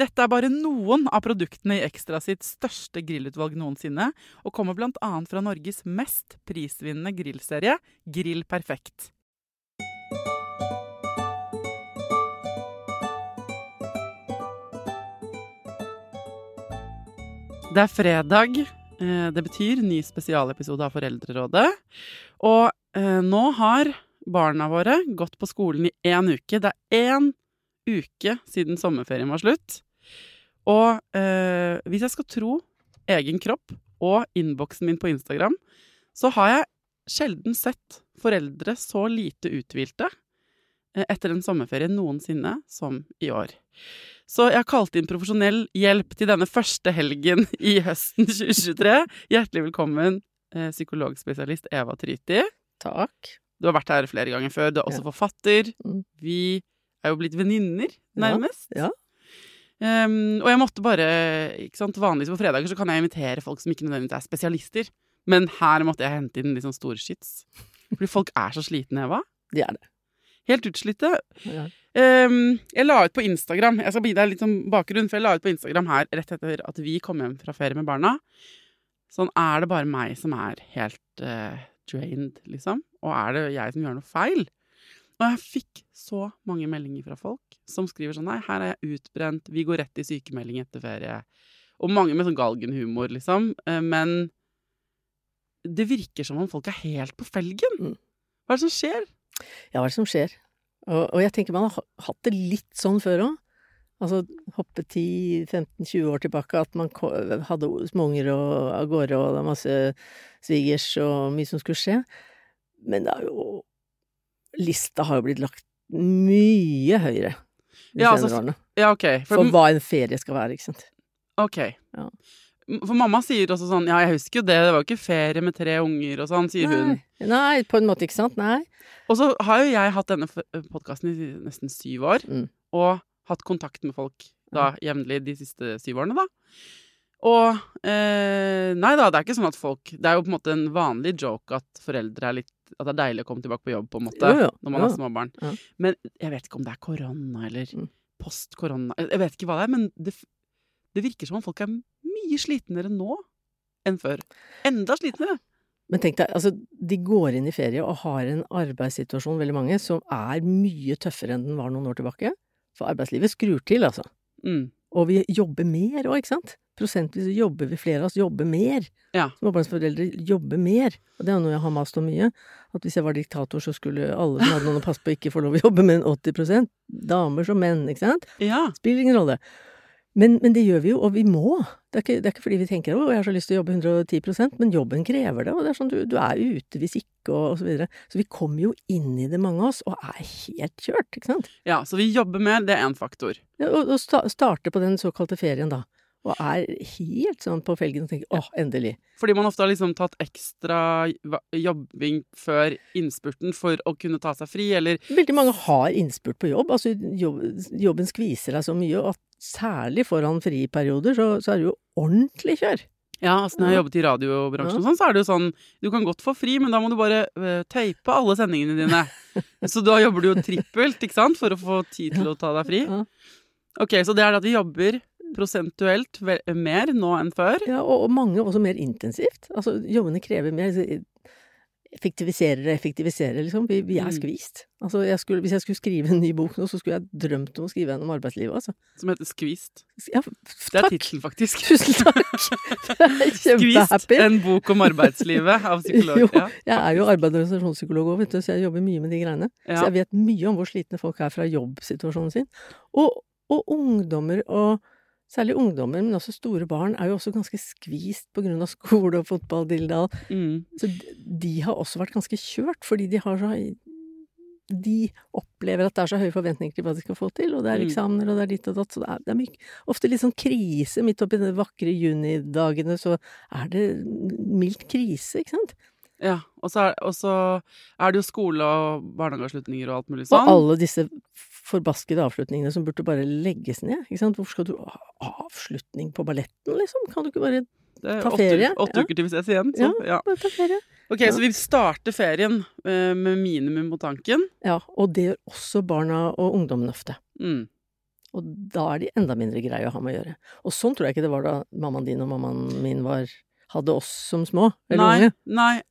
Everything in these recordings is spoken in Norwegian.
Dette er bare noen av produktene i Ekstra sitt største grillutvalg noensinne, og kommer bl.a. fra Norges mest prisvinnende grillserie, Grill Perfekt. Det er fredag. eh, Det betyr ny spesialepisode av Foreldrerådet. Og eh, nå har barna våre gått på skolen i én uke. Det er én uke siden sommerferien var slutt. Og eh, hvis jeg skal tro egen kropp og innboksen min på Instagram, så har jeg sjelden sett foreldre så lite uthvilte eh, etter en sommerferie noensinne som i år. Så jeg har kalt inn profesjonell hjelp til denne første helgen i høsten 2023. Hjertelig velkommen, eh, psykologspesialist Eva Tryti. Takk. Du har vært her flere ganger før. Du er også Ja. forfatter. Mm. Vi er jo blitt venninner, nærmest. Ja, Ja. Um, og jeg måtte bare ikke sant, Vanligvis på fredager så kan jeg invitere folk som ikke nødvendigvis er spesialister. Men her måtte jeg hente inn litt sånn store skyts. Fordi folk er så slitne, Eva. De er det. Helt utslitte. Ja. Um, jeg la ut på Instagram Jeg skal gi deg litt sånn bakgrunn, for jeg la ut på Instagram her rett etter at vi kom hjem fra ferie med barna. Sånn er det bare meg som er helt uh, drained, liksom? Og er det jeg som gjør noe feil? Og jeg fikk så mange meldinger fra folk som skriver sånn Nei, her er jeg utbrent, vi går rett i sykemelding etter ferie. Og mange med sånn galgenhumor, liksom. Eh, men det virker som om folk er helt på felgen. Mm. Hva er det som skjer? Ja, hva er det som skjer? Og, og jeg tenker man har hatt det litt sånn før òg. Altså hoppe 10-15-20 år tilbake, at man hadde småunger og av gårde, og det var masse svigers og mye som skulle skje. Men det er jo Lista har jo blitt lagt mye høyere de Ja, senere altså, årene. Ja, OK. For hva en ferie skal være, ikke sant. Ok. Ja. For mamma sier også sånn Ja, jeg husker jo det, det var jo ikke ferie med tre unger og sånn, sier hun. Nei, nei, på en måte, ikke sant. Nei. Og så har jo jeg hatt denne podkasten i nesten syv år, Mm. og hatt kontakt med folk da jevnlig de siste syv årene, da. Og eh, Nei da, det er ikke sånn at folk Det er jo på en måte en vanlig joke at foreldre er litt At det er deilig å komme tilbake på jobb, på en måte, Jo, jo, når man har små barn. Ja. Men jeg vet ikke om det er korona eller Mm. post-korona Jeg vet ikke hva det er, men det, det virker som om folk er mye slitnere nå enn før. Enda slitnere. Men tenk deg, altså, de går inn i ferie og har en arbeidssituasjon, veldig mange, som er mye tøffere enn den var noen år tilbake. For arbeidslivet skrur til, altså. Mm. Og vi jobber mer òg, ikke sant? Prosentvis jobber vi, flere av oss jobber mer. Ja. Småbarnsforeldre jobber mer. Og det er noe jeg har mast om mye. At hvis jeg var diktator, så skulle alle som hadde noen å passe på, ikke få lov å jobbe med en 80% Damer som menn, ikke sant? Ja. Spiller ingen rolle. Men, men det gjør vi jo, og vi må. Det er ikke, det er ikke fordi vi tenker å, jeg har så lyst til å jobbe 110% men jobben krever det. Og det er sånn, du, du er ute hvis ikke, og, og så videre. Så vi kommer jo inn i det, mange av oss, og er helt kjørt, ikke sant. ja, så vi jobber mer, det er én faktor. Ja, og, og sta, starte på den såkalte ferien, da. Og er helt sånn på felgen og tenker åh, endelig. Fordi man ofte har liksom tatt ekstra jobbing før innspurten for å kunne ta seg fri, eller Veldig mange har innspurt på jobb. Altså jobb, jobben skviser deg så mye, at særlig foran friperioder så, så er det jo ordentlig kjør. Ja, altså når jeg har jobbet i radiobransjen og sånn, så er det jo sånn Du kan godt få fri, men da må du bare eh, teipe alle sendingene dine. så da jobber du jo trippelt, ikke sant, for å få tid til å ta deg fri. Ok, så det er det at vi jobber prosentuelt mer nå enn før. Ja, og, og mange også mer intensivt. Altså jobbene krever mer. så Effektiviserer og effektiviserer, liksom. Vi, vi er Mm. skvist. Altså jeg skulle, hvis jeg skulle skrive en ny bok nå, så skulle jeg drømt om å skrive en om arbeidslivet, altså. Som heter Skvist. Ja, Det er tittelen, faktisk. Tusen takk! Skvist, en bok om arbeidslivet av psykolog. Jo, Ja, Jeg er jo arbeids- og organisasjonspsykolog òg, vet du, så jeg jobber mye med de greiene. Så jeg vet mye om hvor slitne folk er fra jobbsituasjonen sin. Og, og ungdommer, og særlig ungdommer, men også store barn, er jo også ganske skvist av skole og fotball, Dildal. Mm. Så de, har også vært ganske kjørt, fordi de har så De opplever at det er så høye forventninger til hva de skal få til, og det er Mm. eksamener, og det er ditt og datt, så det er, det er mye, ofte litt sånn krise. Midt oppi de vakre junidagene så er det mildt krise, ikke sant? ja. Og så er, er det jo skole og barnehageavslutninger og alt mulig sånn. Og alle disse forbaskede avslutningene som burde bare legges ned. Ikke sant? Hvorfor skal du ha avslutning på balletten, liksom? Kan du ikke bare ta åtte, ferie, Åtte ja. uker til vi ses igjen. Så, ja. bare ta ferie? Ok, Ja. så vi starter ferien eh, med minimum på tanken. Ja, og det gjør også barna og ungdommen ofte. Mm. Og da er de enda mindre greie å ha med å gjøre. Og sånn tror jeg ikke det var da mammaen din og mammaen min var hadde oss som små, eller Nei, unge. nei.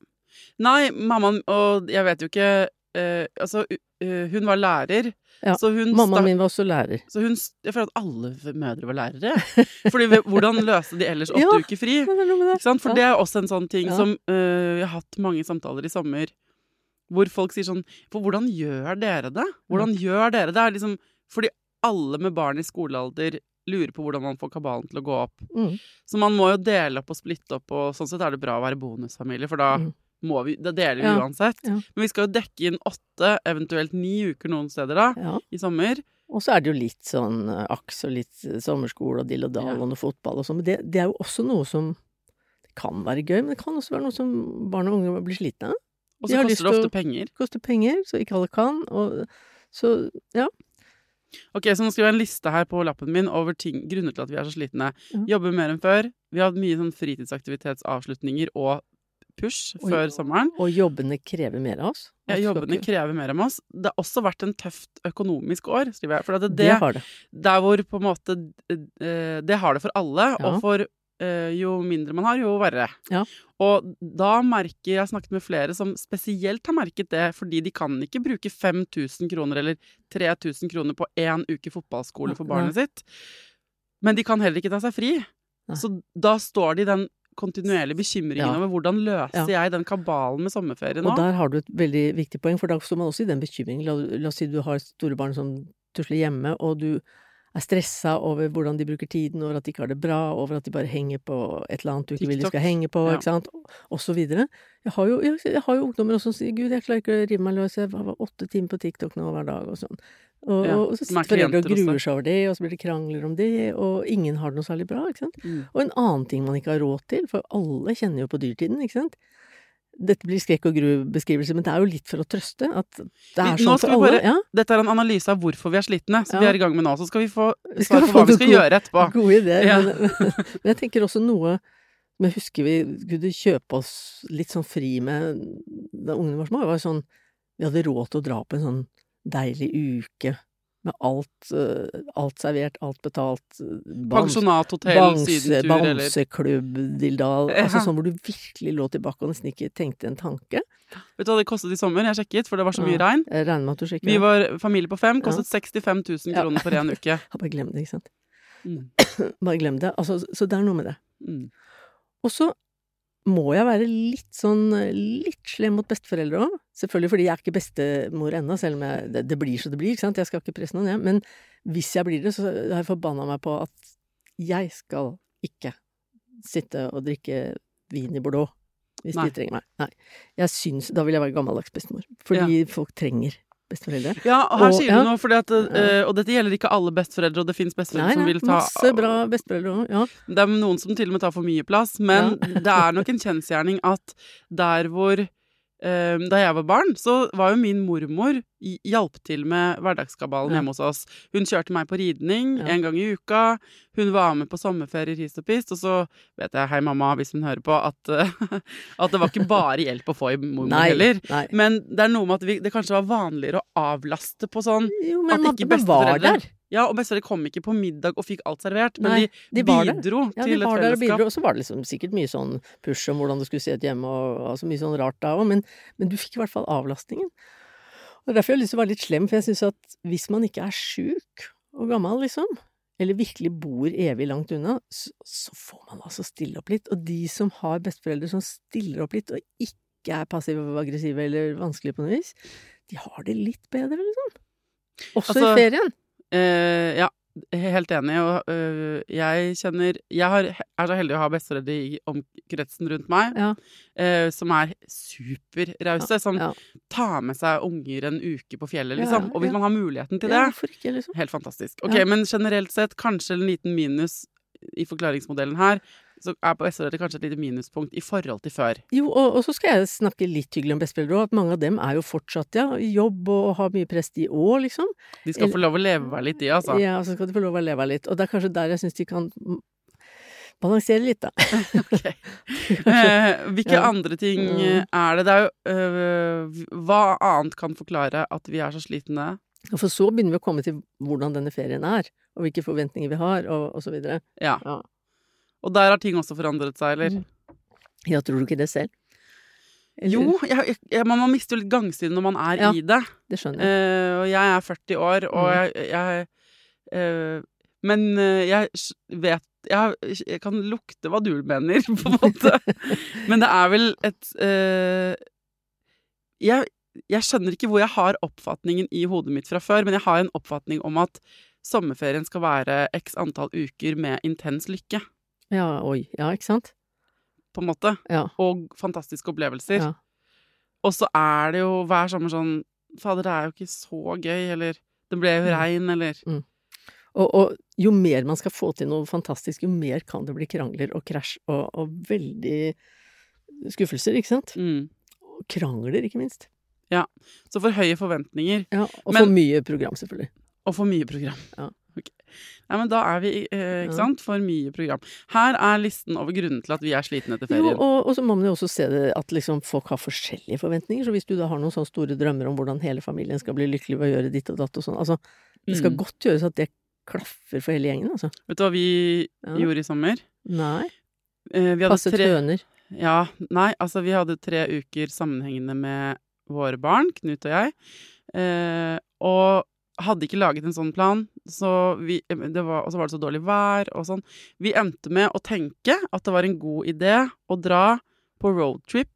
Nei, mammaen Og jeg vet jo ikke eh, Altså, uh, hun var lærer, Ja, så hun Mammaen min var også lærer. Så hun Jeg føler at alle mødre var lærere. Fordi hvordan løste de ellers åtte Ja. uker fri? Det det. For det er også en sånn ting Ja. som uh, Jeg har hatt mange samtaler i sommer hvor folk sier sånn For hvordan gjør dere det? Hvordan gjør dere det? liksom, fordi alle med barn i skolealder lurer på hvordan man får kabalen til å gå opp. Mm. Så man må jo dele opp og splitte opp, og sånn sett er det bra å være bonusfamilie, for da Mm. Må vi Da deler vi Ja, uansett. ja. Men vi skal jo dekke inn åtte, eventuelt ni uker noen steder da, Ja. i sommer. Og så er det jo litt sånn eh, aks og litt eh, sommerskole og dill og dal og noe fotball og sånn. Men det, det er jo også noe som kan være gøy, men det kan også være noe som barn og unge blir slitne av. Og så koster det ofte å- penger. Koster penger, så ikke alle kan. Og, så ja. Ok, så nå skriver jeg en liste her på lappen min over ting, grunner til at vi er så slitne. Ja. Jobber mer enn før. Vi har hatt mye sånn fritidsaktivitetsavslutninger og push og, før sommeren. Og jobbene krever mer av oss. Ja, jobbene krever mer av oss. Det har også vært en tøft økonomisk år, skriver jeg. For det, Det det, har det. der hvor på en måte eh, Det har det for alle, Ja. og for eh, jo mindre man har, jo verre. Ja. Og da merker Jeg har snakket med flere som spesielt har merket det, fordi de kan ikke bruke 5000 kroner eller 3000 kroner på én uke fotballskole for barnet sitt. Men de kan heller ikke ta seg fri. Så da står de i den kontinuerlige bekymringen Ja. over hvordan løser Ja. jeg den kabalen med sommerferie nå? Og der har du et veldig viktig poeng, for da står man også i den bekymringen. La, la oss si du har store barn som tusler hjemme, og du er stressa over hvordan de bruker tiden, over at de ikke har det bra, over at de bare henger på et eller annet du ikke vil de skal henge på, Ja. ikke sant, og så videre. Jeg har jo, jeg, jeg har jo ungdommer også som sier 'gud, jeg klarer ikke å rive meg løs, jeg har åtte timer på TikTok nå hver dag', og sånn. Og, Ja, og så er sitter foreldre og gruer seg over det, og så blir det krangler om det, og ingen har det noe særlig bra, ikke sant. Mm. Og en annen ting man ikke har råd til, for alle kjenner jo på dyrtiden, ikke sant. Dette blir skrekk og gru-beskrivelse, men det er jo litt for å trøste. At det er sånn for alle. bare- Ja, Dette er en analyse av hvorfor vi er slitne, som Ja. vi er i gang med nå. Så skal vi få Vi skal svar på hva vi skal gode, gjøre etterpå. gode ideer. Ja. Men, men jeg tenker også noe som jeg husker vi kunne kjøpe oss litt sånn fri med da ungene var små. Det var sånn Vi hadde råd til å dra på en sånn deilig uke med alt, eh, alt servert, alt betalt. Pensjonathotell, bams- Pensjonat, sydentur eller bamseklubb, dildal. Ja. Altså sånn hvor du virkelig lå tilbake og nesten ikke tenkte en tanke. Vet du hva det kostet i sommer? Jeg sjekket, for det var så mye Ja. regn. Jeg regner med at du sjekker Vi var familie på fem, kostet 65 000 kroner for én uke. Ja, Bare glem det, ikke sant. Mm. Bare glem det. Altså, så det er noe med det. Mm. Og så må jeg være litt sånn litt slem mot besteforeldre òg. Selvfølgelig fordi jeg er ikke bestemor ennå, selv om jeg, det, det blir så det blir, ikke sant. Jeg skal ikke presse noen, jeg. Men hvis jeg blir det, så har jeg forbanna meg på at jeg skal ikke sitte og drikke vin i Bordeaux. Hvis Nei. de trenger meg. Nei. Jeg syns Da vil jeg være gammeldags bestemor. Fordi folk trenger besteforeldre. Ja, og her Og- sier ja. du noe, fordi at, Ja. eh, og dette gjelder ikke alle besteforeldre, og det fins besteforeldre Nei, som vil ta masse bra besteforeldre også, Ja. Det er noen som til og med tar for mye plass, men det er nok en kjensgjerning at der hvor Da jeg var barn, så var jo min mormor hjalp til med hverdagskabalen hjemme hos oss. Hun kjørte meg på ridning Ja. en gang i uka. Hun var med på sommerferier hist og pist. Og så vet jeg, hei mamma, hvis hun hører på, at, at det var ikke bare hjelp å få i mormor Nei, heller. nei. Men det er noe med at vi, det kanskje var vanligere å avlaste på sånn Jo, men at ikke man var besteforeldre- der. Ja, og besteforeldre kom ikke på middag og fikk alt servert, men Nei, de, de bidro Ja, de til et var der og fellesskap. og så var det liksom sikkert mye sånn push om hvordan det skulle se ut hjemme, og altså mye sånn rart da òg, men, men du fikk i hvert fall avlastningen. Og Derfor har jeg lyst til å være litt slem, for jeg syns at hvis man ikke er sjuk og gammel, liksom, eller virkelig bor evig langt unna, så, så får man altså stille opp litt. Og de som har besteforeldre som stiller opp litt, og ikke er passive og aggressive eller vanskelige på noe vis, de har det litt bedre, liksom. Også Altså, i ferien. Eh, ja, helt enig. Og uh, jeg kjenner Jeg har, er så heldig å ha besteforeldre i omkretsen rundt meg Ja. uh, som er superrause. Som ja. tar med seg unger en uke på fjellet, Ja, liksom. Og hvis man har muligheten til det, Ja, ikke, liksom? helt fantastisk. Ok, Ja. Men generelt sett kanskje en liten minus i forklaringsmodellen her. Så er på besteforeldre kanskje et lite minuspunkt i forhold til før. Jo, og, og så skal jeg snakke litt hyggelig om bestefedre at mange av dem er jo fortsatt ja, i jobb og har mye prest i år, liksom. De skal Eller- få lov å leve av litt, de, altså. Ja, så skal de få lov å leve av litt. Og det er kanskje der jeg syns de kan balansere litt, da. Ok. Eh, hvilke Ja. andre ting Mm. eh, er det? Det er jo øh, Hva annet kan forklare at vi er så slitne? For så begynner vi å komme til hvordan denne ferien er, og hvilke forventninger vi har, og, videre. Ja. Ja. Og der har ting også forandret seg, eller? Mm. Ja, tror du ikke det selv? Eller- Jo, jeg, jeg, man, mister jo litt gangsyn når man er Ja. i det. Det skjønner jeg. Eh, og jeg er 40 år, og Mm. jeg, jeg uh, Men eh, jeg vet jeg, jeg kan lukte hva du mener, på en måte. men det er vel et uh, jeg, jeg skjønner ikke hvor jeg har oppfatningen i hodet mitt fra før, men jeg har en oppfatning om at sommerferien skal være x antall uker med intens lykke, Ja, oi. Ja, ikke sant? på en måte. Ja. Og fantastiske opplevelser. ja. Og så er det jo hver sommer sånn Fader, det er jo ikke så gøy, eller Det ble jo Mm. regn, eller Og, og jo mer man skal få til noe fantastisk, jo mer kan det bli krangler og krasj og, og veldig skuffelser, ikke sant? mm. Og krangler, ikke minst. Ja. Så for høye forventninger, Ja, og Men- for mye program, selvfølgelig. og for mye program. Ja. Nei, men da er vi, eh, ikke Ja. sant, for mye program. Her er listen over grunnen til at vi er slitne etter Jo, og, og så må man jo også se det at liksom folk har forskjellige forventninger. Så hvis du da har noen sånne store drømmer om hvordan hele familien skal bli lykkelig ved å gjøre ditt og datt og sånn, altså det skal Mm. godt gjøres at det klaffer for hele gjengen, altså. Vet du hva vi Ja. gjorde i sommer? Nei. Eh, vi hadde Passe tre høner. Ja, nei, altså vi hadde tre uker sammenhengende med våre barn, Knut og jeg. Eh, og hadde ikke laget en sånn plan, så vi, det var, og så var det så dårlig vær og sånn. Vi endte med å tenke at det var en god idé å dra på roadtrip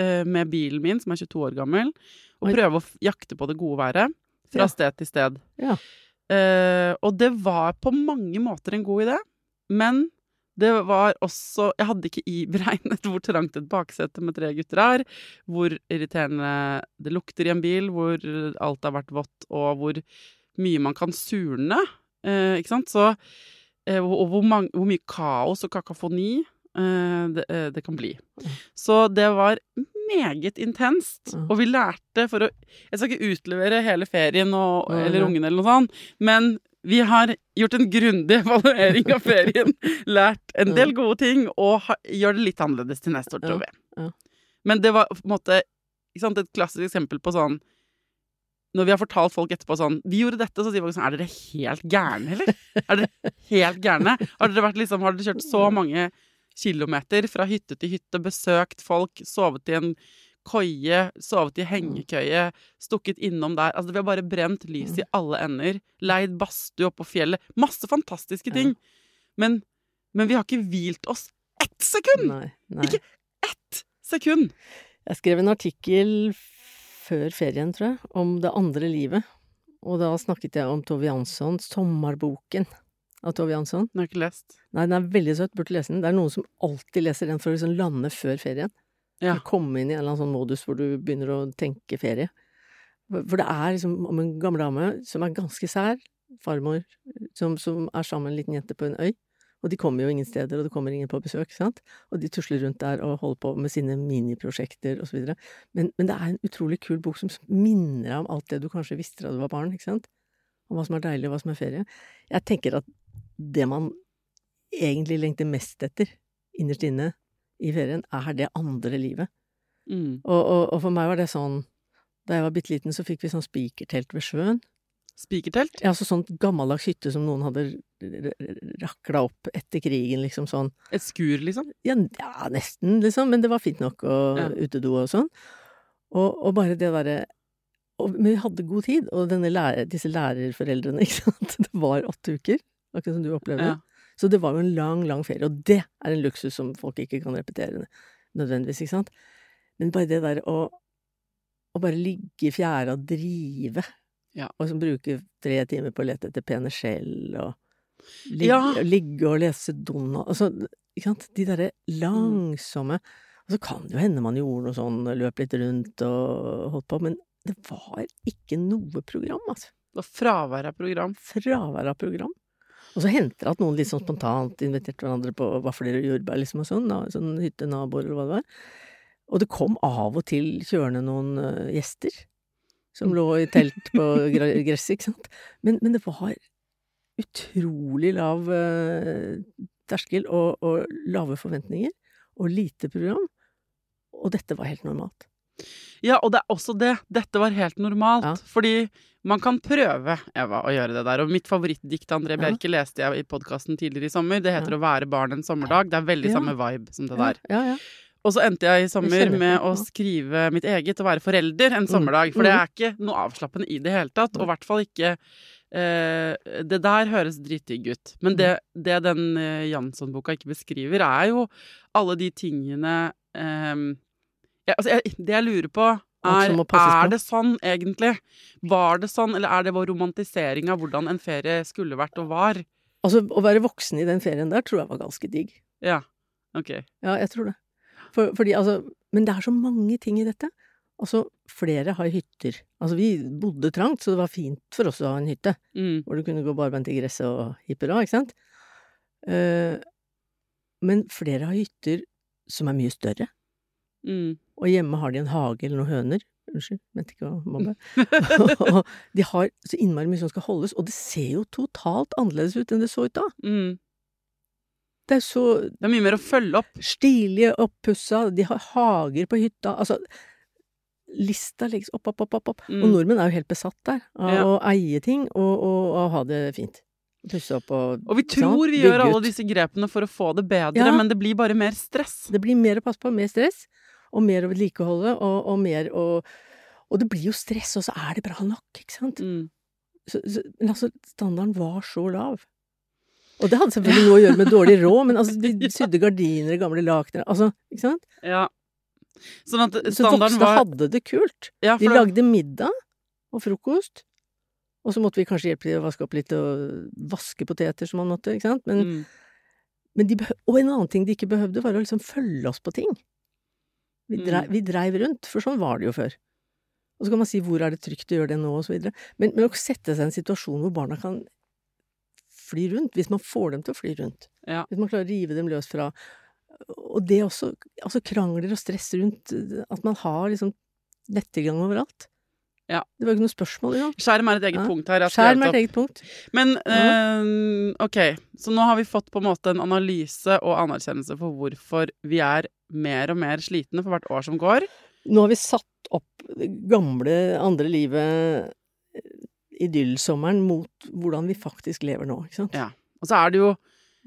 eh, med bilen min, som er 22 år gammel, og Oi. prøve å jakte på det gode været fra Ja. sted til sted. Ja. Eh, og det var på mange måter en god idé, men det var også Jeg hadde ikke iberegnet hvor trangt et baksete med tre gutter er, hvor irriterende det lukter i en bil, hvor alt har vært vått, og hvor mye man kan surne. Eh, ikke sant? Så, eh, og hvor, mange, hvor mye kaos og kakafoni eh, det, eh, det kan bli. Så det var meget intenst, og vi lærte for å Jeg skal ikke utlevere hele ferien og, eller ungene eller noe sånt, men vi har gjort en grundig evaluering av ferien, lært en del gode ting, og ha, gjør det litt annerledes til neste år, tror Ja, vi. ja. Men det var på en måte sant, et klassisk eksempel på sånn når vi har fortalt folk etterpå sånn 'Vi gjorde dette', så sier folk sånn 'Er dere helt gærne, eller?' Er dere helt gærne? Har dere, vært, liksom, har dere kjørt så mange kilometer fra hytte til hytte, besøkt folk, sovet i en koie, sovet i hengekøye, stukket innom der Altså, vi har bare brent lys i alle ender, leid badstue oppå fjellet Masse fantastiske ting. Men, men vi har ikke hvilt oss ett sekund! Nei. nei. Ikke ett sekund! Jeg skrev en artikkel før ferien, tror jeg, om det andre livet. Og da snakket jeg om Tove Jansson, 'Sommerboken' av Tove Jansson. Den har ikke lest. Nei, den er veldig søt, burde lese den. Det er noen som alltid leser den for å liksom lande før ferien. Ja. Komme inn i en eller annen sånn modus hvor du begynner å tenke ferie. For det er liksom om en gammel dame som er ganske sær, farmor, som, som er sammen med en liten jente på en øy. Og de kommer jo ingen steder, og det kommer ingen på besøk, sant. Og de tusler rundt der og holder på med sine miniprosjekter videre. Men, men det er en utrolig kul bok som minner deg om alt det du kanskje visste da du var barn, ikke sant. Om hva som er deilig, og hva som er ferie. Jeg tenker at det man egentlig lengter mest etter, innerst inne i ferien, er det andre livet. Mm. Og, og, og for meg var det sånn Da jeg var bitte liten, så fikk vi sånn spikertelt ved sjøen. Spikertelt? Ja, altså sånn gammeldags hytte som noen hadde rakla opp etter krigen, liksom sånn. Et skur, liksom? Ja, ja, nesten, liksom, men det var fint nok, og Ja. utedo og sånn. Og, og bare det derre Men vi hadde god tid, og lærer, disse lærerforeldrene, ikke sant, det var åtte uker, akkurat som du opplevde. Ja. Så det var jo en lang, lang ferie, og det er en luksus som folk ikke kan repetere nødvendigvis, ikke sant. Men bare det der å, å bare ligge i fjæra og drive, Ja. og så bruke tre timer på å lete etter pene skjell, og ligge, Ja. ligge og lese Donald Altså, ikke sant, de derre langsomme Og så kan det jo hende man gjorde noe sånn, løp litt rundt og holdt på, men det var ikke noe program, altså Det var fravær av program. fravær av program. Og så hendte det at noen litt sånn spontant inviterte hverandre på vafler og jordbær, liksom og sånn, sånn hyttenaboer eller hva det var. Og det kom av og til kjørende noen eh, gjester som lå i telt på gresset, ikke sant. Men, men det var utrolig lav eh, terskel og, og lave forventninger, og lite program. Og dette var helt normalt. Ja, og det er også det. Dette var helt normalt. Ja. Fordi man kan prøve, Eva, å gjøre det der. Og mitt favorittdikt André André Ja. Leste jeg i podkasten tidligere i sommer. Det heter Ja. 'Å være barn en sommerdag'. Det er veldig samme vibe som det der. Ja, ja. Og så endte jeg i sommer med å skrive mitt eget, å være forelder en sommerdag. For det er ikke noe avslappende i det hele tatt. Og i hvert fall ikke eh, Det der høres dritdigg ut. Men det, det den eh, Jansson-boka ikke beskriver, er jo alle de tingene eh, ja, altså, jeg, Det jeg lurer på, er. Er det sånn egentlig? Var det sånn, eller er det vår romantisering av hvordan en ferie skulle vært og var? Altså, å være voksen i den ferien der tror jeg var ganske digg. Ja. Ok. Ja, jeg tror det. For, fordi, altså, men det er så mange ting i dette. Altså, flere har hytter. Altså, vi bodde trangt, så det var fint for oss å ha en hytte. Mm. Hvor du kunne gå barbeint i gresset og hippera, hurra, ikke sant? Uh, men flere har hytter som er mye større. Mm. Og hjemme har de en hage eller noen høner. Unnskyld, mente ikke å mobbe. de har så innmari mye som skal holdes, og det ser jo totalt annerledes ut enn det så ut da. Mm. Det er så Det er mye mer å følge opp. stilige, oppussa, de har hager på hytta. Altså, lista legges opp, opp, opp, opp. opp. Mm. Og nordmenn er jo helt besatt der av Ja. å eie ting og, og, og ha det fint. Pusse opp og Og vi tror vi gjør alle disse grepene for å få det bedre, Ja. men det blir bare mer stress. Det blir mer å passe på, mer stress, og mer å vedlikeholde, og, og mer å Og det blir jo stress, og så er det bra nok, ikke sant? Mm. Så, så, men altså, standarden var så lav. Og det hadde selvfølgelig noe å gjøre med dårlig råd, men altså, de sydde gardiner i gamle lakener, altså, ikke sant? Ja. Sånn at Så standarden voksne hadde det kult. ja, De det- lagde middag og frokost, og så måtte vi kanskje hjelpe dem å vaske opp litt og vaske poteter som man måtte, ikke sant? Men, mm. men de behøv, og en annen ting de ikke behøvde, var å liksom følge oss på ting. Vi Mm. vi dreiv rundt, for sånn var det jo før. Og så kan man si hvor er det trygt å gjøre det nå, og så videre. Men, men å sette seg i en situasjon hvor barna kan fly rundt, hvis man får dem til å fly rundt. Ja. Hvis man klarer å rive dem løs fra Og det også, altså krangler og stress rundt at man har liksom nettilgang overalt. Ja. Det var jo ikke noe spørsmål engang. Skjerm er et eget Ja. punkt her. Skjerm er et eget punkt. Men eh, ok, så nå har vi fått på en måte en analyse og anerkjennelse for hvorfor vi er mer og mer slitne for hvert år som går. Nå har vi satt opp det gamle, andre livet, idyllsommeren, mot hvordan vi faktisk lever nå, ikke sant? Ja. Og så er det jo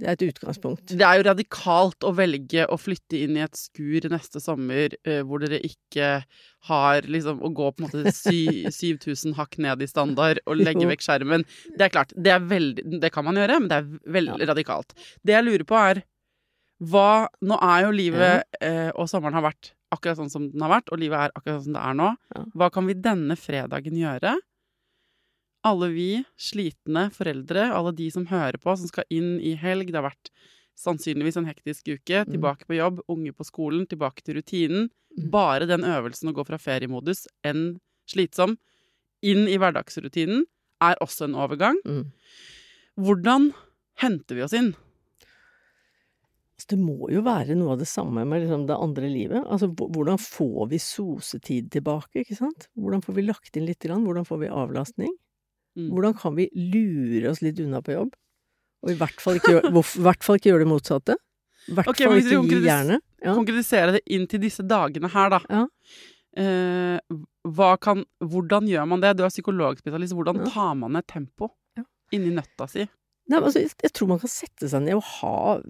Det er et utgangspunkt. Det er jo radikalt å velge å flytte inn i et skur neste sommer eh, hvor dere ikke har liksom å gå på en måte 7000 hakk ned i standard og legge vekk skjermen. Det er klart, det er veldig Det kan man gjøre, men det er veldig radikalt. Det jeg lurer på er hva Nå er jo livet eh, og sommeren har vært akkurat sånn som den har vært, og livet er akkurat sånn som det er nå. Hva kan vi denne fredagen gjøre? Alle vi slitne foreldre, alle de som hører på, som skal inn i helg. Det har vært sannsynligvis en hektisk uke. Mm. Tilbake på jobb, unge på skolen, tilbake til rutinen. Mm. Bare den øvelsen å gå fra feriemodus, enn slitsom, inn i hverdagsrutinen er også en overgang. Mm. Hvordan henter vi oss inn? Altså, det må jo være noe av det samme med liksom det andre livet. Altså, hvordan får vi sosetid tilbake, ikke sant? Hvordan får vi lagt inn litt? Grann? Hvordan får vi avlastning? Mm. Hvordan kan vi lure oss litt unna på jobb? Og i hvert fall ikke, gjøre- hvert fall ikke gjøre det motsatte. I hvert okay, fall ikke gi jernet. Ja. Konkretisere det inn til disse dagene her, da. Ja. Eh, kan, hvordan gjør man det? Du er psykologspesialist. Hvordan tar man ned tempo Ja. inni nøtta si? Nei, altså, jeg tror man kan sette seg ned og ha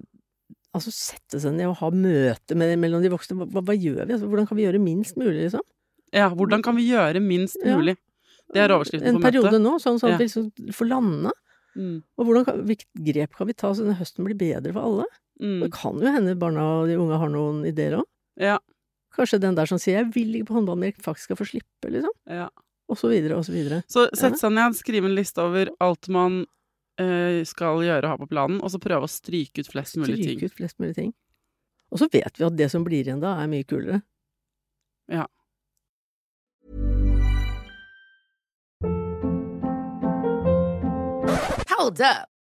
Altså sette seg ned og ha møte med, mellom de voksne. Hva, hva gjør vi? Altså, hvordan kan vi gjøre minst mulig, liksom? Ja, hvordan kan vi gjøre minst Ja. mulig? Det er overskriften En på møtet. En periode nå, sånn, sånn Ja. at vi liksom får landa. Mm. Og hvordan kan, hvilket grep kan vi ta så denne høsten blir bedre for alle? Mm. Det kan jo hende barna og de unge har noen ideer òg. Ja, Kanskje den der som sier 'jeg vil ikke på håndball mer', faktisk skal få slippe, liksom. ja. Og så videre, og så videre. Så sette seg ned, skrive en liste over alt man skal gjøre og ha på planen, og så prøve å stryke ut flest mulig ting. Stryke ut flest mulig ting. Og så vet vi at det som blir igjen da, er mye kulere. Ja. Hold up.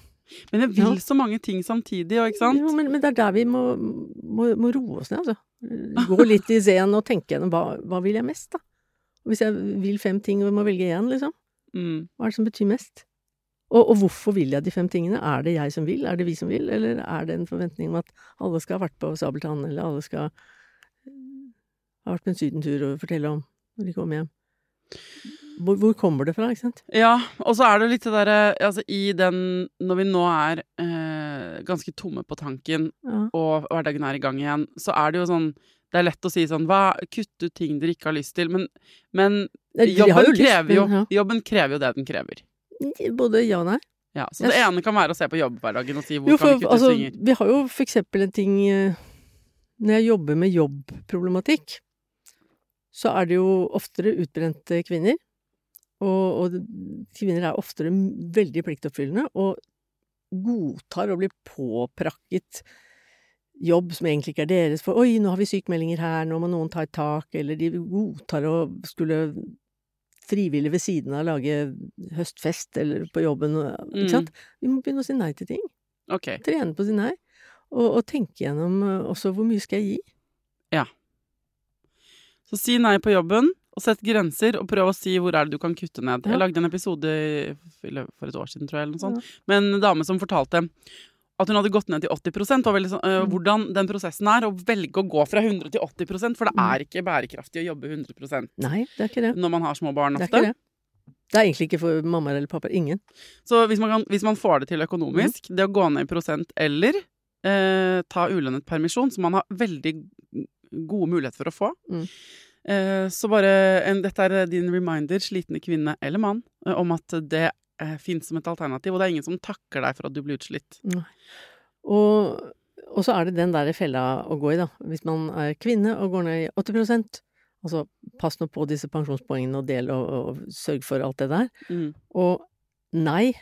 Men jeg vil så mange ting samtidig, og ikke sant? Jo, men, men det er der vi må, må, må roe oss ned, altså. Gå litt i zen og tenke gjennom hva, hva vil jeg mest, da? Hvis jeg vil fem ting og må velge én, liksom, Mm. hva er det som betyr mest? Og, og hvorfor vil jeg de fem tingene? Er det jeg som vil? Er det vi som vil? Eller er det en forventning om at alle skal ha vært på Sabeltann, eller alle skal eh, ha vært på en sydentur og fortelle om når de kommer hjem? Hvor, hvor kommer det fra, ikke sant? Ja, og så er det litt det derre Altså, i den Når vi nå er eh, ganske tomme på tanken, Ja. og hverdagen er i gang igjen, så er det jo sånn Det er lett å si sånn hva, Kutt ut ting dere ikke har lyst til. Men, men jobben, jo krever jo, jobben krever jo det den krever. Både ja og nei. Ja, så det ene kan være å se på jobbhverdagen og si hvor Jo, kan vi kutte altså, svinger. vi har jo for eksempel en ting eh, Når jeg jobber med jobbproblematikk, så er det jo oftere utbrente kvinner. Og, og kvinner er oftere veldig pliktoppfyllende og godtar å bli påprakket jobb som egentlig ikke er deres. For 'oi, nå har vi sykemeldinger her, nå må noen ta et tak', eller de godtar å skulle frivillig ved siden av lage høstfest eller på jobben. Mm. Ikke sant? Vi må begynne å si nei til ting Okay. trene på å si nei, og, og tenke gjennom eh, også hvor mye skal jeg gi. Ja. Så si nei på jobben, og sett grenser, og prøv å si hvor er det du kan kutte ned. Jeg lagde en episode for et år siden, tror jeg, eller noe sånt, med en dame som fortalte at hun hadde gått ned til 80 og veldig øh, Mm. hvordan den prosessen er, å velge å gå fra 100 til 80% for det Mm. er ikke bærekraftig å jobbe 100% Nei, det er ikke det. når man har små barn ofte. Det er ikke det. Det er egentlig ikke for mamma eller pappa. Ingen. Så hvis man, kan, hvis man får det til økonomisk, Mm. det å gå ned i prosent eller eh, ta ulønnet permisjon, som man har veldig gode muligheter for å få, Mm. Eh, så bare en, Dette er din reminder, slitne kvinne eller mann, eh, om at det eh, fins som et alternativ, og det er ingen som takker deg for at du blir utslitt. Og, og så er det den der fella å gå i, da. Hvis man er kvinne og går ned i 80% altså pass nå på disse pensjonspoengene og del og, og sørg for alt det der. Mm. Og nei,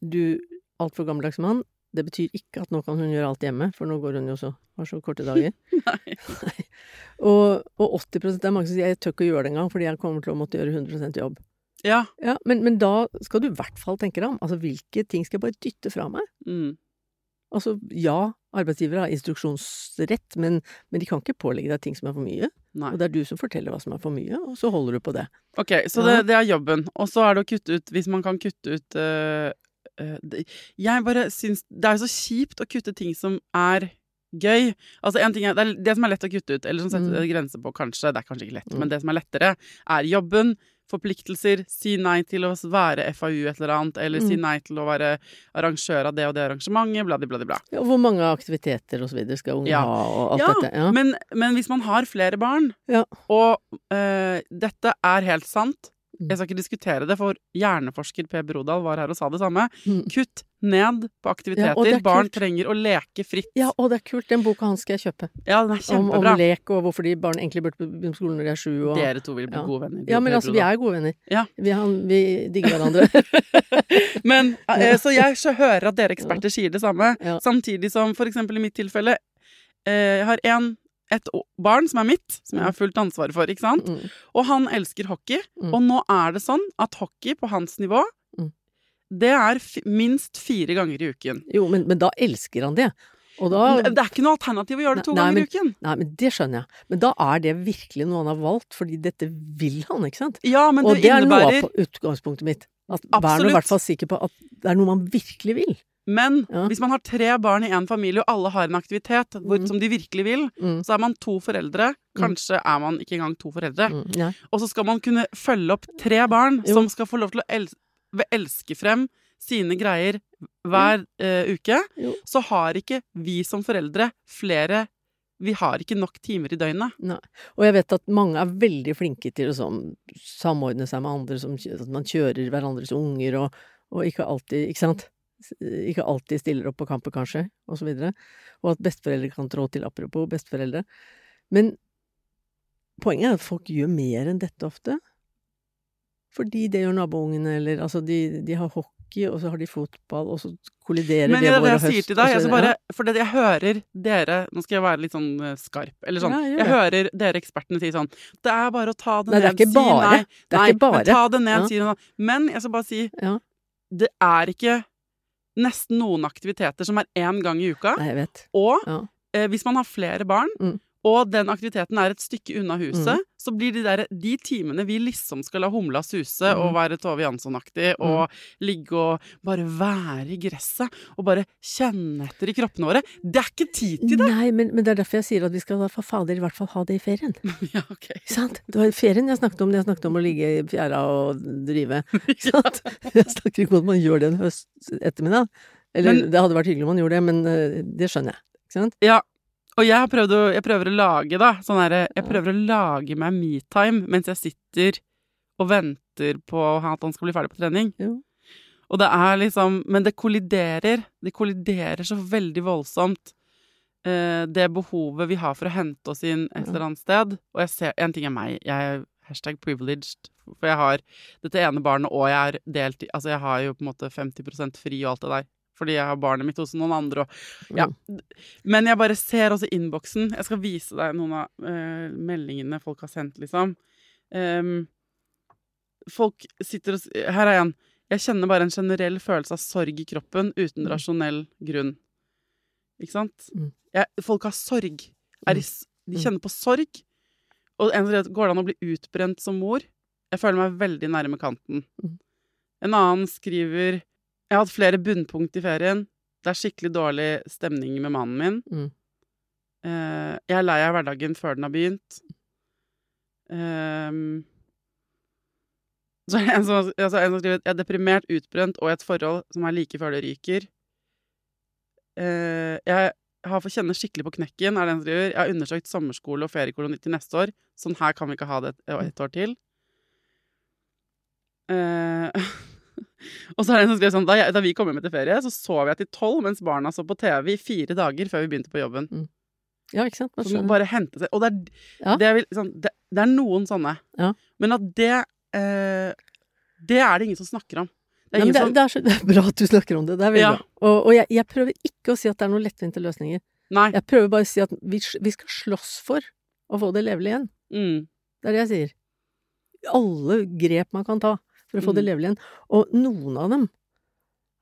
du altfor gammeldags mann, det betyr ikke at nå kan hun gjøre alt hjemme, for nå går hun jo så har så korte dager. Nei. Og, og 80 det er mange som sier jeg tør ikke å gjøre det engang, fordi jeg kommer til å måtte gjøre 100% jobb. Ja. Ja, men, men da skal du i hvert fall tenke deg om. Altså, hvilke ting skal jeg bare dytte fra meg? Mm. Altså, ja, arbeidsgivere har instruksjonsrett, men, men de kan ikke pålegge deg ting som er for mye. Nei. Og det er du som forteller hva som er for mye, og så holder du på det. Ok, så det, det er jobben. Og så er det å kutte ut Hvis man kan kutte ut det, Jeg bare syns Det er jo så kjipt å kutte ting som er gøy. Altså en ting er, det, er det som er lett å kutte ut, eller som setter Mm. grenser på, kanskje, det er kanskje ikke lett, Mm. men det som er lettere, er jobben. Forpliktelser. Si nei til å være FAU et eller annet, eller si Mm. nei til å være arrangør av det og det arrangementet, bla, bla, bla. Ja, hvor mange aktiviteter og så videre skal unge Ja. ha, og alt Ja, dette. Ja. Men, men hvis man har flere barn, Ja. og øh, dette er helt sant. Jeg skal ikke diskutere det, for hjerneforsker Per Brodal var her og sa det samme. Mm. Kutt ned på aktiviteter. Ja, Barn trenger å leke fritt. ja, og det er kult. Den boka hans skal jeg kjøpe. Ja, den er Om, om lek og hvorfor de barn egentlig burde begynne på skolen når de er sju. Og... Dere to vil bli Ja. gode venner. Ja, men altså, vi er gode venner. Ja. Vi, han, vi digger hverandre. Men, eh, så jeg så hører at dere eksperter sier det samme. Samtidig som for eksempel i mitt tilfelle eh, Jeg har en, et barn som er mitt, som jeg har fullt ansvar for, ikke sant? Mm. Og han elsker hockey. Mm. Og nå er det sånn at hockey på hans nivå, Mm. det er minst fire ganger i uken. Jo, men, men da elsker han det. Da Det er ikke noe alternativ å gjøre det to Nei, ganger men- i uken. Nei, men det skjønner jeg. Men da er det virkelig noe han har valgt, fordi dette vil han, ikke sant? Ja, men og det, innebærer... er noe av utgangspunktet mitt. At Vær nå i hvert fall sikker på at det er noe man virkelig vil. Men Ja. hvis man har tre barn i en familie, og alle har en aktivitet hvor, Mm. som de virkelig vil, Mm. så er man to foreldre. Kanskje er man ikke engang to foreldre. Mm. Nei. Og så skal man kunne følge opp tre barn Jo. som skal få lov til å el elske frem sine greier hver uh, uke. Jo. Så har ikke vi som foreldre flere Vi har ikke nok timer i døgnet. Og jeg vet at mange er veldig flinke til å sånn, samordne seg med andre, som, at man kjører hverandres unger, og, og ikke alltid Ikke sant? Ikke alltid stiller opp på kamper, kanskje, og så videre. Og at besteforeldre kan trå til, apropos besteforeldre. Men poenget er at folk gjør mer enn dette ofte. Fordi det gjør naboungene, eller altså de, de har hockey, og så har de fotball, og så kolliderer Men det vår og høst. Men det jeg sier til deg. Jeg bare, for det jeg hører dere Nå skal jeg være litt sånn eh, skarp. Eller sånn. Nei, jeg hører dere ekspertene si sånn Det er bare å ta det Nei, det er ned. bare. si nei. Det er nei, ikke bare. Men ta det ned, Ja. si noe. Men jeg skal bare si Ja. Det er ikke nesten noen aktiviteter som er én gang i uka. Nei, jeg vet. Og Ja. eh, hvis man har flere barn, Mm. Og den aktiviteten er et stykke unna huset, så blir de der de timene vi liksom skal la humla suse og Mm. være Tove Jansson-aktig og ligge og bare være i gresset og bare kjenne etter i kroppene våre, det er ikke tid til det! Nei, men, men det er derfor jeg sier at vi skal for fader i hvert fall ha det i ferien. ja, ok. Sant? Det var ferien jeg snakket om. Jeg snakket om å ligge i fjæra og drive. Sant? Jeg snakker ikke om at man gjør det en høst ettermiddag. Eller Men- det hadde vært hyggelig om man gjorde det, men eh, det skjønner jeg. Ikke sant? Ja. Og jeg, prøvde, jeg prøver å lage, da, sånn herre Jeg prøver å lage meg metime mens jeg sitter og venter på at han skal bli ferdig på trening. Jo. Og det er liksom Men det kolliderer. Det kolliderer så veldig voldsomt. eh, det behovet vi har for å hente oss inn et eller annet sted. Og jeg ser En ting er meg. Jeg er hashtag privileged. For jeg har dette ene barnet, og jeg er delt Altså, jeg har jo på en måte 50% fri og alt det der. Fordi jeg har barnet mitt hos noen andre, og ja. Mm. Men jeg bare ser også innboksen. Jeg skal vise deg noen av uh, meldingene folk har sendt, liksom. Um, folk sitter og Her er en. Jeg kjenner bare en generell følelse av sorg i kroppen uten Mm. rasjonell grunn. Ikke sant? Mm. Jeg, folk har sorg. Er i, de kjenner på sorg. Og en at går det an å bli utbrent som mor? Jeg føler meg veldig nærme kanten. En annen skriver Jeg har hatt flere bunnpunkt i ferien. Det er skikkelig dårlig stemning med mannen min. Mm. Uh, jeg er lei av hverdagen før den har begynt. Um, så en som, altså en som skriver Jeg er deprimert, utbrent og i et forhold som er like før det ryker. Uh, jeg har fått kjenne skikkelig på knekken, er det en som skriver. Jeg har undersøkt sommerskole og feriekoloni til neste år. Sånn her kan vi ikke ha det et, et år til. Eh, Og så er det en som skrev sånn da, jeg, da vi kom hjem etter ferie, så sov jeg til tolv mens barna så på TV i fire dager før vi begynte på jobben. Ja, ikke sant? Må bare hente seg Og det er, Ja. det, er, sånn, det, det er noen sånne. Ja. Men at det eh, Det er det ingen som snakker om. Det er Nei, som er så, det er bra at du snakker om det. Det er veldig Ja. bra. Og, og jeg, jeg prøver ikke å si at det er noen lettvinte løsninger. Nei. Jeg prøver bare å si at vi, vi skal slåss for å få det levelig igjen. Mm. Det er det jeg sier. Alle grep man kan ta for å få det Mm. levelig igjen. Og noen av dem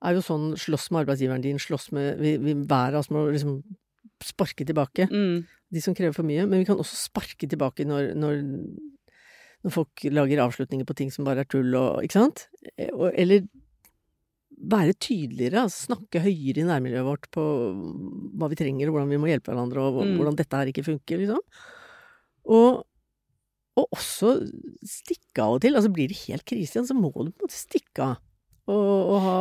er jo sånn slåss med arbeidsgiveren din, slåss med vi, vi, Hver av oss må liksom sparke tilbake. Mm. De som krever for mye. Men vi kan også sparke tilbake når, når, når folk lager avslutninger på ting som bare er tull og Ikke sant? Eh, eller være tydeligere, altså snakke høyere i nærmiljøet vårt på hva vi trenger, og hvordan vi må hjelpe hverandre, og Mm. hvordan dette her ikke funker, liksom. Og, og også stikke av og til. Altså blir det helt krise igjen, så må du på en måte stikke av. Og, og ha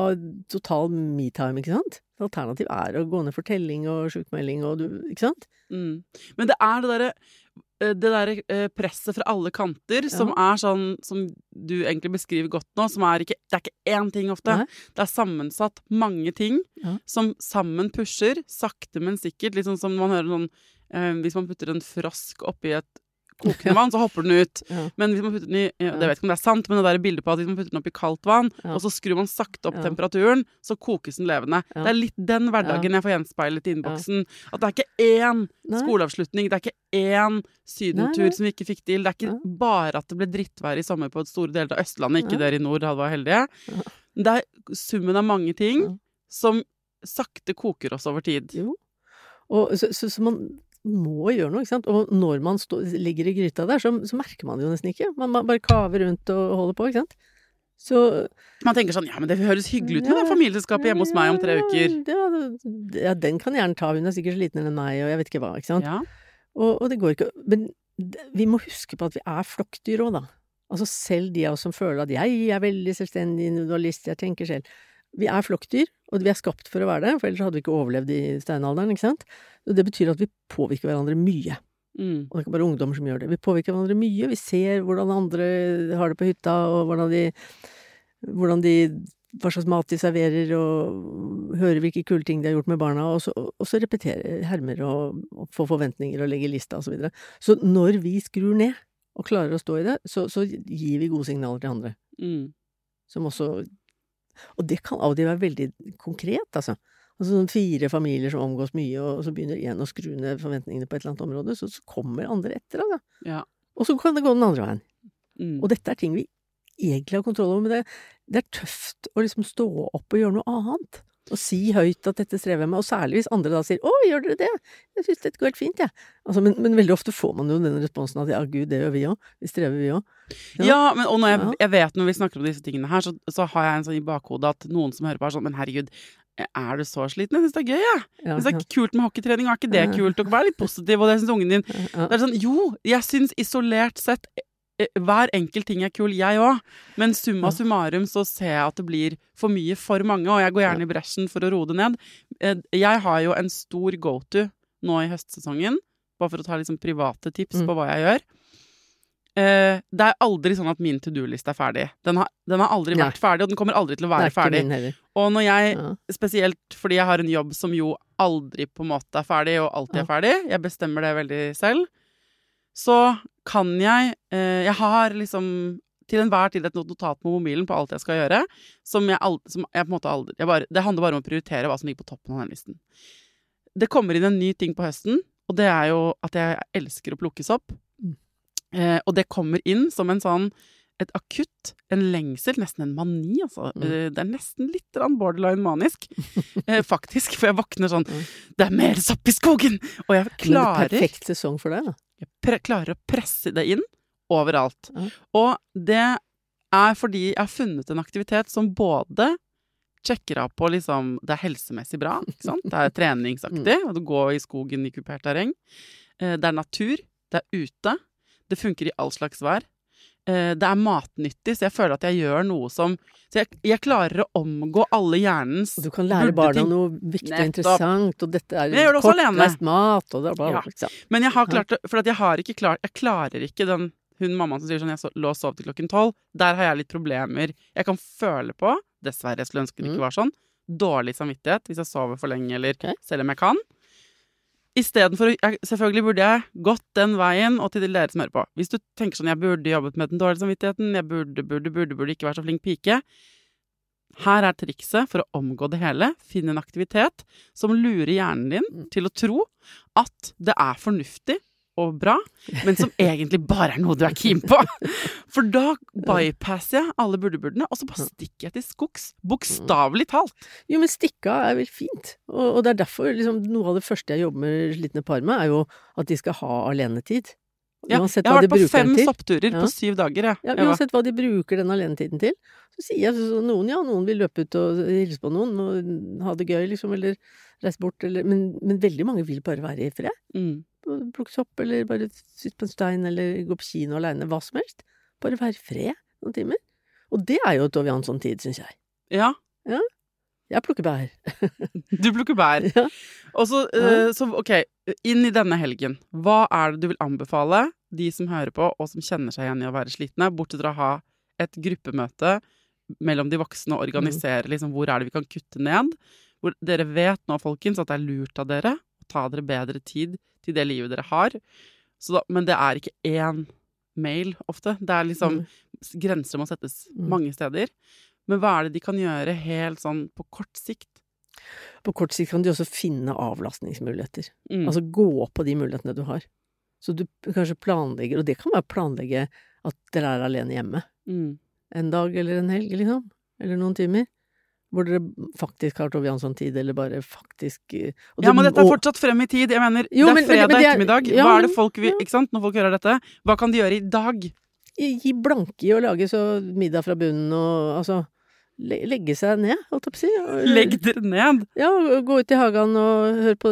total me-time, ikke sant? Alternativ er å gå ned for telling og sjukmelding og du Ikke sant? Mm. Men det er det derre eh, det der eh, presset fra alle kanter som er sånn som du egentlig beskriver godt nå, som er ikke Det er ikke én ting ofte. Nei. Det er sammensatt mange ting Ja. som sammen pusher, sakte, men sikkert. Litt sånn som man hører sånn eh, Hvis man putter en frosk oppi et kokende vann, så hopper den ut. Ja. Men hvis man putter den i ja. Det vet ikke om det er sant, men det der bildet på at hvis man putter den opp i kaldt vann, Ja. og så skrur man sakte opp temperaturen, så kokes den levende. Det er litt den hverdagen jeg får gjenspeilet i innboksen. At det er ikke én Nei. skoleavslutning, det er ikke én sydentur Nei, som vi ikke fikk til. Det er ikke Nei. bare at det ble drittvær i sommer på et store deler av Østlandet, ikke Ja. dere i nord hadde vært heldige. Det er summen av mange ting som sakte koker oss over tid. Jo. Og, så, så, så man må gjøre noe, ikke sant. Og når man stå, ligger i gryta der, så, så merker man det jo nesten ikke. Man, man bare kaver rundt og holder på, ikke sant. Så Man tenker sånn ja, men det høres hyggelig ut med det Ja. familieselskapet hjemme hos meg om tre uker. Ja, ja, den kan gjerne ta, hun er sikkert slitnere enn meg, og jeg vet ikke hva, ikke sant. Ja. Og, og det går ikke Men det- vi må huske på at vi er flokkdyr òg, da. Altså selv de av oss som føler at jeg er veldig selvstendig individualist, jeg tenker selv. Vi er flokkdyr, og vi er skapt for å være det, for ellers hadde vi ikke overlevd i steinalderen, ikke sant. Og det betyr at vi påvirker hverandre mye. Mm. Og det er ikke bare ungdommer som gjør det. Vi påvirker hverandre mye. Vi ser hvordan andre har det på hytta, og hvordan de, hvordan de hva slags mat de serverer, og hører hvilke kule ting de har gjort med barna, og så, og så repeterer, hermer og, og får forventninger og legger lista og så videre. Så når vi skrur ned og klarer å stå i det, så, så gir vi gode signaler til andre. Mm. Som også Og det kan av og til være veldig konkret, altså. Altså sånn fire familier som omgås mye, og så begynner én å skru ned forventningene på et eller annet område, så, så kommer andre etter, altså. Ja. Og så kan det gå den andre veien. Mm. Og dette er ting vi egentlig har kontroll over, men det, det er tøft å liksom stå opp og gjøre noe annet. Og si høyt at dette strever jeg med, og særlig hvis andre da sier 'Å, gjør dere det? Jeg syns dette går helt fint, jeg'. Altså, men, men veldig ofte får man jo den responsen at 'ja, gud, det gjør vi òg'. Vi strever, vi òg. Ja, men, og når jeg, jeg vet når vi snakker om disse tingene her, så, så har jeg en sånn i bakhodet at noen som hører på er sånn Men herregud, er du så sliten? Jeg syns det er gøy, jeg. Ja, det er kult med hockeytrening, er ikke det kult? Og vær litt positiv, og det syns ungen din. Det er sånn, jo, jeg syns isolert sett eh, hver enkelt ting er kul, jeg òg. Men summa summarum så ser jeg at det blir for mye for mange, og jeg går gjerne i bresjen for å roe det ned. Eh, Jeg har jo en stor go-to nå i høstsesongen, bare for å ta liksom private tips Mm. på hva jeg gjør. Eh, Det er aldri sånn at min to do-liste er ferdig. Den har, den har aldri Nei. vært ferdig, og den kommer aldri til å være ferdig. Og når jeg Ja. Spesielt fordi jeg har en jobb som jo aldri på en måte er ferdig, og alltid er ferdig. Jeg bestemmer det veldig selv. Så kan jeg uh, Jeg har liksom til enhver tid et notat på mobilen på alt jeg skal gjøre, som jeg, aldri, som jeg på en måte aldri bare, Det handler bare om å prioritere hva som ligger på toppen av den listen. Det kommer inn en ny ting på høsten, og det er jo at jeg elsker å plukkes opp. Mm. Eh, og det kommer inn som en sånn et akutt, en lengsel, nesten en mani, altså. Mm. Eh, Det er nesten litt borderline manisk, eh, faktisk. For jeg våkner sånn Mm. Det er mer sopp i skogen! Og jeg Men det er perfekt sesong for deg, da. jeg klarer å presse det inn overalt. Mm. Og det er fordi jeg har funnet en aktivitet som både sjekker av på liksom Det er helsemessig bra, ikke sant? Det er treningsaktig, og du går i skogen i kupert terreng. Eh, Det er natur, det er ute, det funker i all slags vær. Eh, Det er matnyttig, så jeg føler at jeg gjør noe som Så jeg, jeg klarer å omgå alle hjernens Og du kan lære barna ting- noe viktig og interessant, og dette er kortreist mat, og det bla, bla, Ja. Men jeg har klart det, for at jeg har ikke klart Jeg klarer ikke den hun mammaen som sier sånn Jeg lå og sov til klokken tolv. Der har jeg litt problemer. Jeg kan føle på dessverre. Jeg skulle ønske det Mm. ikke var sånn. Dårlig samvittighet hvis jeg sover for lenge, eller okay. selv om jeg kan. Istedenfor Selvfølgelig burde jeg gått den veien, og til dere som hører på. Hvis du tenker sånn jeg burde jobbet med den dårlige samvittigheten, jeg burde, burde, burde, burde ikke være så flink pike. Her er trikset for å omgå det hele. Finn en aktivitet som lurer hjernen din Mm. til å tro at det er fornuftig og bra, men som egentlig bare er noe du er keen på. For da bypasser jeg alle burde-burdene, og så bare stikker jeg til skogs. Bokstavelig talt. Jo, men stikke av er vel fint. Og, og det er derfor liksom, noe av det første jeg jobber med slitne par med, er jo at de skal ha alenetid. Ja, jeg har vært på fem soppturer Ja. på syv dager, jeg. Ja, uansett hva de bruker den alenetiden til. Så sier jeg så noen ja, noen vil løpe ut og hilse på noen og ha det gøy, liksom, eller reise bort, eller Men, men veldig mange vil bare være i fred. Mm. Plukke sopp, eller bare sitte på en stein, eller gå på kino aleine. Hva som helst. Bare være i fred noen timer. Og det er jo Tove Jansson-tid, syns jeg. Ja, Jeg plukker bær. du plukker bær. Ja. Og så, uh, så, ok, inn i denne helgen. Hva er det du vil anbefale de som hører på, og som kjenner seg igjen i å være slitne, bortsett fra å ha et gruppemøte mellom de voksne og organisere liksom, hvor er det vi kan kutte ned? Hvor dere vet nå, folkens, at det er lurt av dere ta dere bedre tid til det livet dere har. Så da, men det er ikke én mail ofte. Det er liksom Mm. Grenser må settes Mm. mange steder. Men hva er det de kan gjøre helt sånn på kort sikt? På kort sikt kan de også finne avlastningsmuligheter. Mm. Altså gå på de mulighetene du har. Så du kanskje planlegger, og det kan være planlegge at dere er alene hjemme. mm. En dag eller en helg, liksom. Eller noen timer. Hvor dere faktisk har Tove Jansson-tid, eller bare faktisk eh, og Ja, men dette er fortsatt frem i tid. Jeg mener, Jo, det er men- fredag men det er- ettermiddag. ja, Hva er det folk vil, ikke sant, når folk hører dette? Hva kan de gjøre i dag? Gi blanke i å lage så middag fra bunnen og altså Legge seg ned, holdt jeg på å si. Legg dere ned! Ja, gå ut i hagen og hør på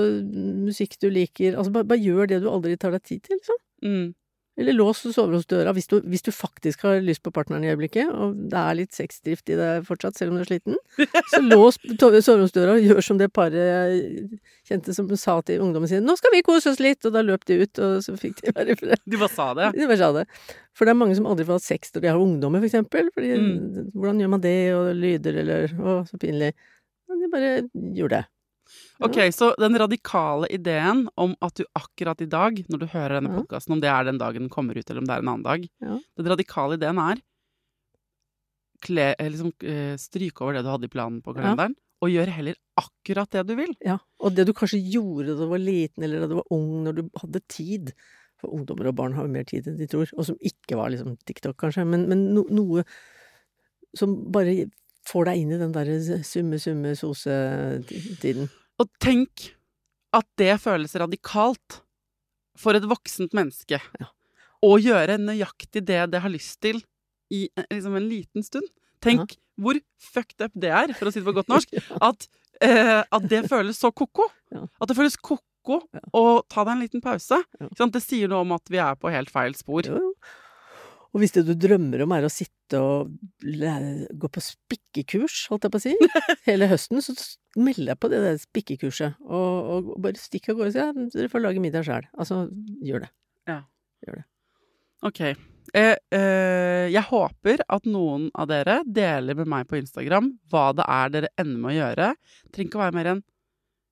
musikk du liker. Altså bare, bare gjør det du aldri tar deg tid til, liksom. Mm. Eller lås soveromsdøra hvis du, hvis du faktisk har lyst på partneren i øyeblikket, og det er litt sexdrift i deg fortsatt, selv om du er sliten. Så lås soveromsdøra og gjør som det paret kjente som sa til ungdommen sin 'Nå skal vi kose oss litt', og da løp de ut, og så fikk de være i fred. De bare sa det. De bare sa det. For det er mange som aldri får hatt sex når de har ungdommer, for eksempel. Fordi, Mm. Hvordan gjør man det, og lyder, eller Å, så pinlig. Men de bare gjorde det. Ok, så den radikale ideen om at du akkurat i dag, når du hører denne podkasten, om det er den dagen den kommer ut, eller om det er en annen dag. Den radikale ideen er kle, eh, liksom, eh, stryke over det du hadde i planen på kalenderen, og gjøre heller akkurat det du vil. Ja, og det du kanskje gjorde da du var liten, eller da du var ung, når du hadde tid For ungdommer og barn har jo mer tid enn de tror, og som ikke var liksom TikTok, kanskje, men, men no, noe som bare får deg inn i den derre summe, summe, sose-tiden. Og tenk at det føles radikalt for et voksent menneske Ja. å gjøre nøyaktig det det har lyst til i eh, liksom en liten stund. Tenk hvor fucked up det er, for å si det på godt norsk, at, eh, at det føles så ko-ko. Ja. At det føles ko-ko Ja. å ta deg en liten pause. Ja. Det sier noe om at vi er på helt feil spor. Jo, jo. Og hvis det du drømmer om er å sitte og lære, gå på spikkekurs, holdt jeg på å si, hele høsten, så meld deg på det der spikkekurset, og, og bare stikk av gårde og si ja, dere får lage middag sjøl. Altså, gjør det. Ja. Ok. Eh, eh, jeg håper at noen av dere deler med meg på Instagram hva det er dere ender med å gjøre. Det trenger ikke være mer enn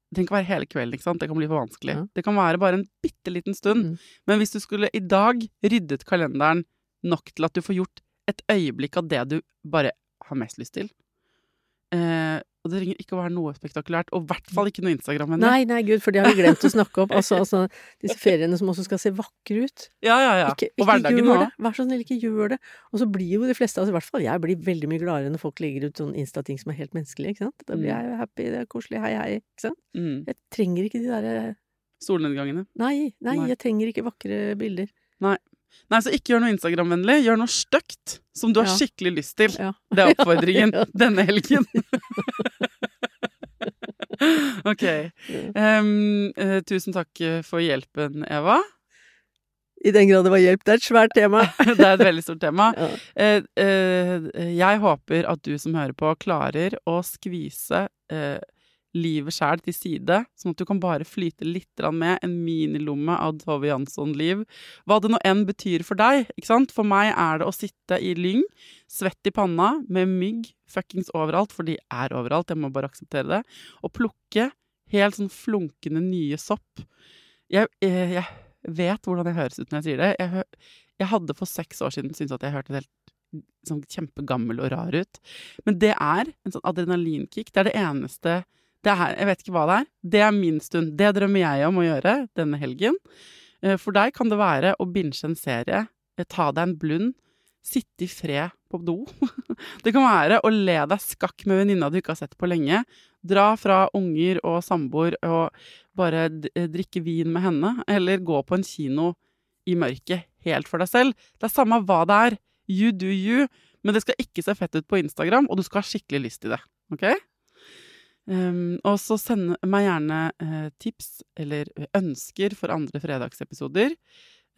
det trenger ikke være hele kvelden, ikke sant? Det kan bli for vanskelig. Ja. Det kan være bare en bitte liten stund. Mm. Men hvis du skulle i dag ryddet kalenderen nok til at du får gjort et øyeblikk av det du bare har mest lyst til eh, Og det trenger ikke å være noe spektakulært, og i hvert fall ikke noe Instagram-vennlig. Nei, nei, gud, for det har vi glemt å snakke om. Altså, altså disse feriene som også skal se vakre ut. Ja, ja, ja. Ikke, og hverdagen òg. Vær så snill, ikke gjør det. Og så blir jo de fleste, altså i hvert fall jeg, blir veldig mye gladere når folk legger ut sånn Insta-ting som er helt menneskelige, ikke sant. Da blir Mm. jeg jo happy, det er koselig, hei, hei, ikke sant. Mm. Jeg trenger ikke de derre Solnedgangene. Nei, nei, Nei. jeg trenger ikke vakre bilder. Nei, så ikke gjør noe Instagram-vennlig. Gjør noe stygt som du har Ja. skikkelig lyst til. Ja. Det er oppfordringen Ja. denne helgen. ok. Um, uh, tusen takk eh, for hjelpen, Eva. I den grad det var hjelp. Det er et svært tema. Det er et veldig stort tema. Uh, eh, jeg håper at du som hører på, klarer å skvise eh, livet sjæl til side, sånn at du kan bare flyte litt med en minilomme av Tove Jansson-liv. Hva det nå enn betyr for deg, ikke sant. For meg er det å sitte i lyng, svett i panna, med mygg fuckings overalt, for de er overalt, jeg må bare akseptere det, og plukke helt sånn flunkende nye sopp. Jeg, jeg, jeg vet hvordan jeg høres ut når jeg sier det. Jeg, jeg hadde for seks år siden syntes at jeg hørtes helt sånn kjempegammel og rar ut. Men det er en sånn adrenalinkick. Det er det eneste det er, Jeg vet ikke hva det er. Det er min stund. Det drømmer jeg om å gjøre denne helgen. Eh, for deg kan det være å binge en serie, eh, ta deg en blund, sitte i fred på do. Det kan være å le deg skakk med venninna du ikke har sett på lenge. Dra fra unger og samboer og bare eh, drikke vin med henne. Eller gå på en kino i mørket helt for deg selv. Det er samme hva det er. You do you. Men det skal ikke se fett ut på Instagram, og du skal ha skikkelig lyst til det. Ok? Um, og så send meg gjerne uh, tips eller ønsker for andre fredagsepisoder.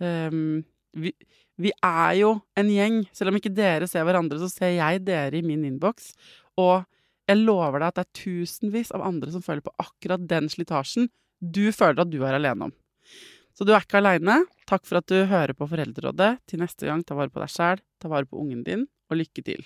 Um, vi, vi, er jo en gjeng. Selv om ikke dere ser hverandre, så ser jeg dere i min innboks. Og jeg lover deg at det er tusenvis av andre som føler på akkurat den slitasjen du føler at du er alene om. Så du er ikke aleine. Takk for at du hører på Foreldrerådet. Til neste gang, ta vare på deg sjæl, ta vare på ungen din, og lykke til.